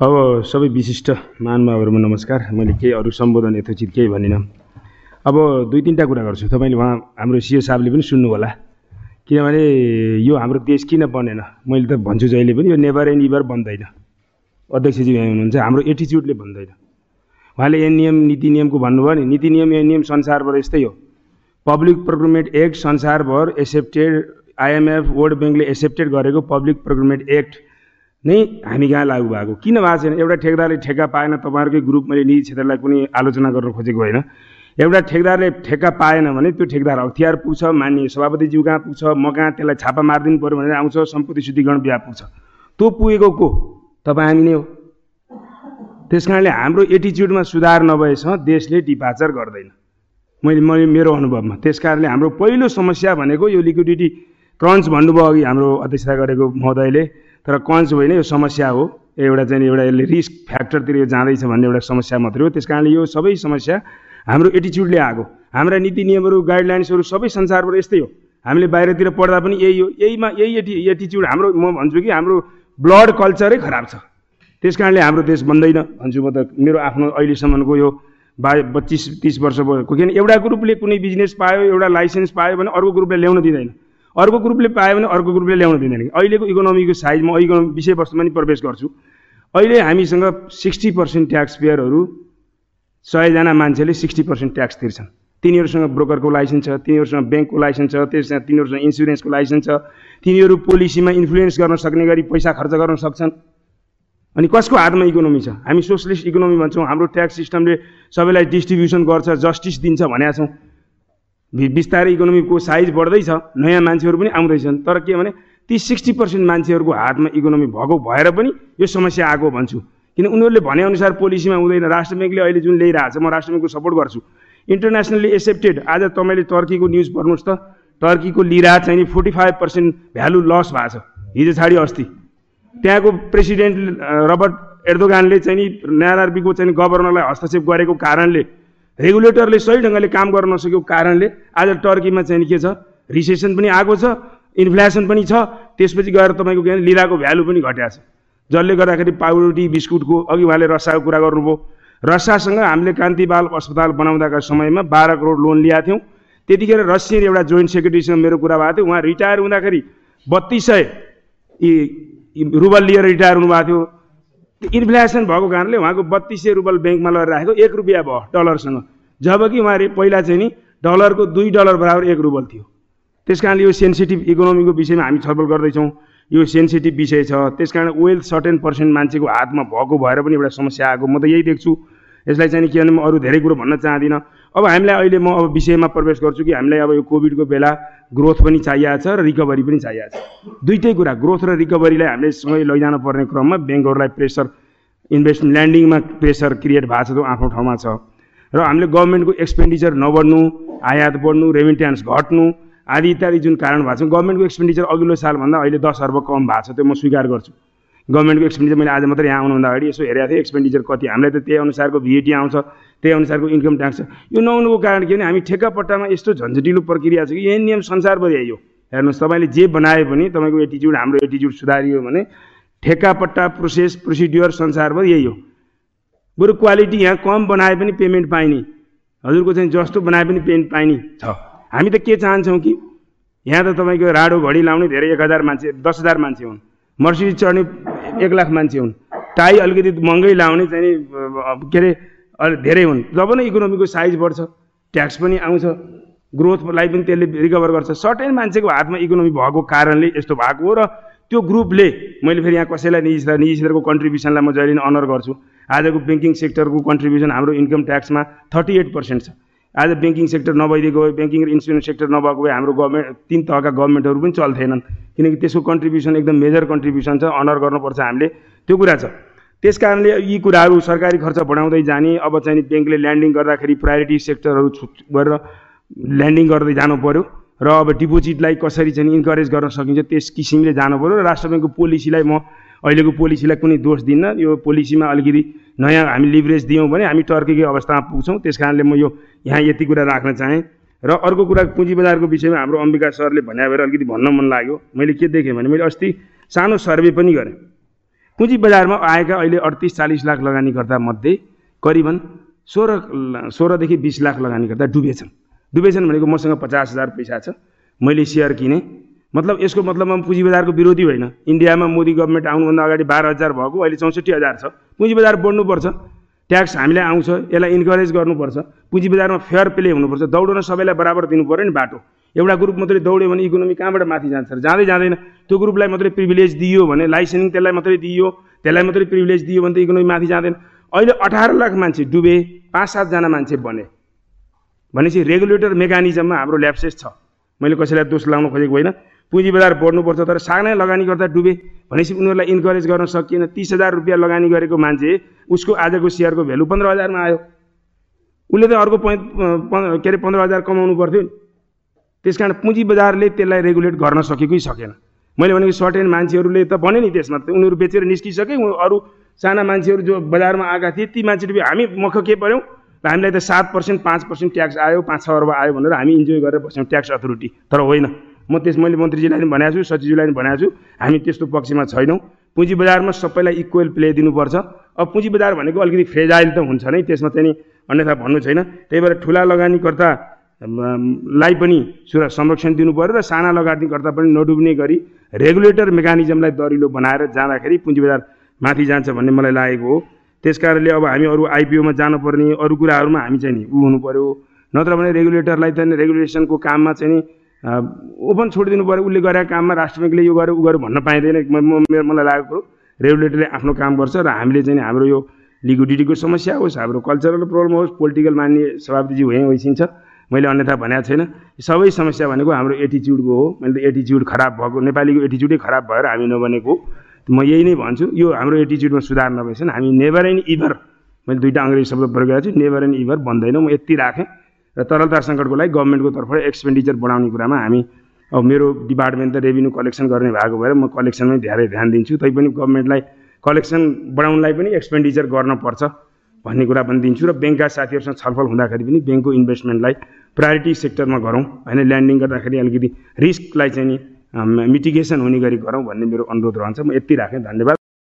अब सबै विशिष्ट महानुभावहरूमा नमस्कार। मैले केही अरू सम्बोधन यथोचित केही भनिनँ अब दुई तिनवटा कुरा गर्छु। तपाईँले उहाँ हाम्रो सिओ साहबले पनि सुन्नु होला किनभने यो हाम्रो देश किन बनेन? मैले त भन्छु जहिले पनि यो नेभर एन्ड इभर बन्दैन। अध्यक्षजी यहाँ हुनुहुन्छ हाम्रो एटिच्युडले भन्दैन उहाँले ए नियम नीति नियमको भन्नुभयो नि नीति नियम ए नियम संसारभर यस्तै हो। पब्लिक प्रोक्युरमेन्ट एक्ट संसारभर एक्सेप्टेड आइएमएफ वर्ल्ड ब्याङ्कले एक्सेप्टेड गरेको पब्लिक प्रोक्युरमेन्ट एक्ट नै हामी कहाँ लागु भएको किन भएको छैन एउटा ठेकदारले ठेक्का पाएन तपाईँहरूकै ग्रुप मैले निजी क्षेत्रलाई कुनै आलोचना गर्न खोजेको होइन। एउटा ठेकदारले ठेक्का पाएन भने त्यो ठेकदार अख्तियार पुग्छ मान्य सभापतिज्यू कहाँ पुग्छ म कहाँ त्यसलाई छापा मारिदिनु पऱ्यो भनेर आउँछ सम्पत्ति शुद्धिकरण बिहा पुग्छ। त्यो पुगेको को? तपाईँ हामी नै हो। त्यस कारणले हाम्रो एटिच्युडमा सुधार नभएसम्म देशले डिपाचर गर्दैन। मैले मैले मेरो अनुभवमा। त्यस कारणले हाम्रो पहिलो समस्या भनेको यो लिक्विडिटी क्रन्च भन्नुभयो अघि हाम्रो अध्यक्षता गरेको महोदयले। तर कन्च होइन यो समस्या हो। एउटा चाहिँ एउटा यसले रिस्क फ्याक्टरतिर यो जाँदैछ भन्ने एउटा समस्या मात्रै हो त्यस कारणले यो सबै समस्या हाम्रो एटिच्युडले आएको हाम्रा नीति नियमहरू गाइडलाइन्सहरू सबै संसारबाट यस्तै हो हामीले बाहिरतिर पढ्दा पनि यही हो। यहीमा यही एटि एटिच्युड हाम्रो म भन्छु कि हाम्रो ब्लड कल्चरै खराब छ। त्यस कारणले हाम्रो देश बन्दैन भन्छु म त मेरो आफ्नो अहिलेसम्मको यो बा पच्चिस तिस वर्ष भएको किन एउटा ग्रुपले कुनै बिजनेस पायो एउटा लाइसेन्स पायो भने अर्को ग्रुपले ल्याउन दिँदैन। अर्को ग्रुपले पायो भने अर्को ग्रुपले ल्याउन दिँदैन अहिलेको इकोनोमीको साइज म इकोनोमी विषयवस्तुमा नि प्रवेश गर्छु। अहिले हामीसँग सिक्सटी पर्सेन्ट ट्याक्स पेयरहरू सयजना मान्छेले सिक्सटी पर्सेन्ट ट्याक्स तिर्छन्। तिनीहरूसँग ब्रोकरको लाइसेन्स छ तिनीहरूसँग ब्याङ्कको लाइसेन्स छ त्यसमा तिनीहरूसँग इन्सुरेन्सको लाइसेन्स छ। तिनीहरू पोलिसीमा इन्फ्लुएन्स गर्न सक्ने गरी पैसा खर्च गर्न सक्छन्। अनि कसको हातमा इकोनोमी छ? हामी सोसलिस्ट इकोनोमी भन्छौँ हाम्रो ट्याक्स सिस्टमले सबैलाई डिस्ट्रिब्युसन गर्छ जस्टिस दिन्छ भनेका छौँ। बिस्तारै इकोनोमीको साइज बढ्दैछ नयाँ मान्छेहरू पनि आउँदैछन्। तर के भने ती सिक्सटी पर्सेन्ट मान्छेहरूको हातमा इकोनोमी भएको भएर पनि यो समस्या आएको भन्छु। किन उनीहरूले भनेअनुसार पोलिसीमा हुँदैन। राष्ट्र ब्याङ्कले अहिले जुन ल्याइरहेको छ म राष्ट्र ब्याङ्कको सपोर्ट गर्छु। इन्टरनेसनल्ली एक्सेप्टेड आज तपाईँले टर्कीको न्युज पढ्नुहोस् त। टर्कीको लिरा चाहिँ forty five percent value loss भएको छ। हिजो छाडि अस्ति। त्यहाँको प्रेसिडेन्ट रबर्ट एर्दोगानले चाहिँ नि एनआरबीको चाहिँ गभर्नरलाई हस्तक्षेप गरेको कारणले रेगुलेटरले सही ढङ्गले काम गर्न नसकेको कारणले आज टर्कीमा चाहिँ के छ? रिसेसन पनि आएको छ इन्फ्लेसन पनि छ त्यसपछि गएर तपाईँको के लिराको भ्यालु पनि घट्या छ। जसले गर्दाखेरि पाउरोटी बिस्कुटको अघि उहाँले रसाको कुरा गर्नुभयो। रसासँग हामीले कान्ति बाल अस्पताल बनाउँदाका समयमा बाह्र करोड लोन लिएका थियौँ। त्यतिखेर रसियन एउटा जोइन्ट सेक्रेटरीसँग मेरो कुरा भएको थियो। उहाँ रिटायर हुँदाखेरि बत्तिस सय रुबल लिएर रिटायर हुनुभएको थियो। इन्फ्लेसन भएको कारणले उहाँको बत्तिस सय रुबल ब्याङ्कमा लगेर राखेको एक रुपियाँ भयो डलरसँग। जबकि उहाँले पहिला चाहिँ नि डलरको दुई डलर बराबर एक रुबल थियो। त्यस कारणले यो सेन्सिटिभ इकोनोमीको विषयमा हामी छलफल गर्दैछौँ। यो सेन्सिटिभ विषय छ। त्यस कारण वेल्थ सर्टेन पर्सेन्ट मान्छेको हातमा भएको भएर पनि एउटा समस्या आएको। म त यही देख्छु। यसलाई चाहिँ के भने म अरू धेरै कुरो भन्न चाहदिनँ। अब हामीलाई अहिले म अब विषयमा प्रवेश गर्छु कि हामीलाई अब यो कोभिडको बेला ग्रोथ पनि चाहिएको छ र रिकभरी पनि चाहिएको छ। दुइटै कुरा ग्रोथ र रिकभरीलाई हामीले सँगै लैजानु पर्ने क्रममा ब्याङ्कहरूलाई प्रेसर इन्भेस्टमेन्ट ल्यान्डिङमा प्रेसर क्रिएट भएको छ त्यो आफ्नो ठाउँमा छ। र हामीले गभर्मेन्टको एक्सपेन्डिचर नबढ्नु आयात बढ्नु रेमिट्यान्स घट्नु आदि इत्यादि जुन कारण भएको छ गभर्मेन्टको एक्सपेन्डिचर अघिल्लो सालभन्दा अहिले दस अर्ब कम भएको छ त्यो म स्वीकार गर्छु। गभर्मेन्टको एक्सपेन्डिचर मैले आज मात्रै यहाँ आउनुभन्दा अगाडि यसो हेरेको थिएँ एक्सपेन्डिचर कति? हामीलाई त त्यही अनुसारको भिएटी आउँछ। त्यही अनुसारको इन्कम ट्याक्स यो नहुनुको कारण के भने हामी ठेक्कापट्टामा यस्तो झन्झटिलो प्रक्रिया छ कि यही नियम संसारभरि आइयो। हेर्नुहोस् तपाईँले जे बनाए पनि तपाईँको एटिच्युड हाम्रो एटिच्युड सुधारियो भने ठेक्कापट्टा प्रोसेस प्रोसिड्योर संसारभरि यही हो। बरु क्वालिटी यहाँ कम बनाए पनि पेमेन्ट पाइने। हजुरको चाहिँ जस्तो बनाए पनि पेमेन्ट पाइने छ। हामी त के चाहन्छौँ कि यहाँ त तपाईँको राडो घडी लाउने धेरै एक हजार मान्छे दस हजार मान्छे हुन्। मर्सिडिज चढ्ने एक लाख मान्छे हुन्। टाई अलिकति महँगै लाउने चाहिँ के अरे अलिक धेरै हुन्। जब नै इकोनोमीको साइज बढ्छ ट्याक्स पनि आउँछ ग्रोथलाई पनि त्यसले रिकभर गर्छ। सर्टेन मान्छेको हातमा इकोनोमी भएको कारणले यस्तो भएको हो र त्यो ग्रुपले मैले फेरि यहाँ कसैलाई निजी क्षेत्र निजी क्षेत्रको कन्ट्रिब्युसनलाई म जहिले अनर गर्छु। आजको ब्याङ्किङ सेक्टरको कन्ट्रिब्युसन हाम्रो इन्कम ट्याक्समा थर्टी एट पर्सेन्ट छ। आज ब्याङ्किङ सेक्टर नभइदिएको भए ब्याङ्किङ र इन्सुरेन्स सेक्टर नभएको भए हाम्रो गभर्मेन्ट तिन तहका गभर्मेन्टहरू पनि चल्थेनन्। किनकि त्यसको कन्ट्रिब्युसन एकदम मेजर कन्ट्रिब्युसन छ अनर गर्नुपर्छ हामीले। त्यो कुरा छ। त्यस कारणले यी कुराहरू सरकारी खर्च बढाउँदै जाने अब चाहिँ ब्याङ्कले ल्यान्डिङ गर्दाखेरि प्रायोरिटी सेक्टरहरू छुट गरेर ल्यान्डिङ गर्दै जानु पऱ्यो र अब डिपोजिटलाई कसरी चाहिँ इन्करेज गर्न सकिन्छ त्यस किसिमले जानु पऱ्यो र राष्ट्र ब्याङ्कको पोलिसीलाई म अहिलेको पोलिसीलाई कुनै दोष दिन्न यो पोलिसीमा अलिकति नयाँ हामी लिभरेज दियौँ भने हामी टर्कीकै अवस्थामा पुग्छौँ। त्यस कारणले म यो यहाँ यति कुरा राख्न चाहेँ। र अर्को कुरा पुँजी बजारको विषयमा हाम्रो अम्बिका सरले भन्या भएर अलिकति भन्न मन लाग्यो। मैले के देखेँ भने मैले अस्ति सानो सर्वे पनि गरेँ। पुँजी बजारमा आएका अहिले अडतिस चालिस लाख लगानीकर्ता मध्ये करिबन सोह्र सोह्रदेखि बिस लाख लगानीकर्ता डुबेछन्। डुबेछन् भनेको मसँग पचास हजार पैसा छ। मैले सेयर किनेँ। मतलब यसको मतलब म पुँजी बजारको विरोधी होइन। इन्डियामा मोदी गभर्मेन्ट आउनुभन्दा अगाडि बाह्र हजार भएको अहिले चौसठी हजार छ। पुँजी बजार बढ्नुपर्छ। ट्याक्स हामीलाई आउँछ। यसलाई इन्करेज गर्नुपर्छ। पुँजी बजारमा फेयर प्ले हुनुपर्छ। दौडन सबैलाई बराबर दिनु पऱ्यो नि बाटो। एउटा ग्रुप मात्रै दौड्यो भने इकोनोमी कहाँबाट माथि जान्छ? जाँदै जाँदैन। त्यो ग्रुपलाई मात्रै प्रिभिलेज दियो भने लाइसेन्सिङ त्यसलाई मात्रै दियो त्यसलाई मात्रै प्रिभिलेज दियो भने त इकोनोमी माथि जाँदैन। अहिले अठार लाख मान्छे डुबे पाँच सातजना मान्छे बने। भनेपछि रेगुलेटर मेकानिजममा हाम्रो ल्याप्सेस छ। मैले कसैलाई दोष लगाउन खोजेको होइन। पुँजी बजार बढ्नुपर्छ तर सानै लगानी गर्दा डुबे। भनेपछि उनीहरूलाई इन्करेज गर्न सकिएन। तिस हजार रुपियाँ लगानी गरेको मान्छे उसको आजको सेयरको भेल्यु पन्ध्र हजारमा आयो। उसले त अर्को के अरे पन्ध्र हजार कमाउनु पर्थ्यो नि। त्यस कारण पुँजी बजारले त्यसलाई रेगुलेट गर्न सकेकै सकेन। मैले भनेको सर्ट एन्ड मान्छेहरूले त भने नि त्यसमा उनीहरू बेचेर निस्किसके अरू साना मान्छेहरू जो बजारमा आएका थिए ती मान्छेहरू हामी मख के पऱ्यौँ? हामीलाई त सात पर्सेन्ट पाँच पर्सेन्ट ट्याक्स आयो पाँच छ अर्ब आयो भनेर हामी इन्जोय गरेर बस्यौँ ट्याक्स अथोरिटी। तर होइन म त्यस मैले मन्त्रीजीलाई पनि भनेको छु सचिवजीलाई पनि भनेको छु हामी त्यस्तो पक्षमा छैनौँ। पुँजी बजारमा सबैलाई इक्वेल प्ले दिनुपर्छ। अब पुँजी बजार भनेको अलिकति फ्रेजाइल त हुन्छ नै त्यसमा चाहिँ अन्यथा भन्नु छैन। त्यही भएर ठुला लगानीकर्ता लाई पनि सुरक्षा संरक्षण दिनु पऱ्यो र साना लगानीकर्ता पनि नडुब्ने गरी रेगुलेटर मेकानिजमलाई दरिलो बनाएर जाँदाखेरि पुँजी बजार माथि जान्छ भन्ने मलाई लागेको हो। त्यस कारणले अब हामी अरू आइपिओमा जानुपर्ने अरू कुराहरूमा हामी चाहिँ नि ऊ हुनु पऱ्यो नत्र भने रेगुलेटरलाई त रेगुलेसनको काममा चाहिँ नि ओपन छोडिदिनु पऱ्यो उसले गरेका काममा राष्ट्र ब्याङ्कले यो गर्यो ऊ गर्यो भन्न पाइँदैन। मलाई लागेको कुरो रेगुलेटरले आफ्नो काम गर्छ र हामीले चाहिँ हाम्रो यो लिक्विडिटीको समस्या होस् हाम्रो कल्चरल प्रब्लम होस् पोलिटिकल मान्ने सभापतिजी वहीँ होइसिन्छ मैले अन्यथा भनेको छैन। सबै समस्या भनेको हाम्रो एटिच्युडको हो। मैले त एटिच्युड खराब भएको नेपालीको एटिच्युडै खराब भएर हामी नबनेको म यही नै भन्छु यो हाम्रो एटिच्युडमा सुधार नभएछन्। हामी नेभर एन्ड इभर मैले दुईवटा अङ्ग्रेजी शब्द प्रयोग गरेको छु नेभर एन्ड इभर भन्दैनौँ म यति राखेँ। र तरलता सङ्कटको लागि गभर्मेन्टको तर्फबाट एक्सपेन्डिचर बढाउने कुरामा हामी अब मेरो डिपार्टमेन्ट त रेभिन्यू कलेक्सन गर्ने भएको भएर म कलेक्सनमै धेरै ध्यान दिन्छु। तैपनि गभर्मेन्टलाई कलेक्सन बढाउनलाई पनि एक्सपेन्डिचर गर्नुपर्छ भन्ने कुरा पनि दिन्छु र ब्याङ्कका साथीहरूसँग छलफल हुँदाखेरि पनि ब्याङ्कको इन्भेस्टमेन्टलाई प्रायोरिटी सेक्टरमा गरौँ होइन ल्यान्डिङ गर्दाखेरि अलिकति रिस्कलाई चाहिँ नि मिटिगेसन हुने गरी गरौँ भन्ने मेरो अनुरोध रहन्छ। म यति राखेँ। धन्यवाद।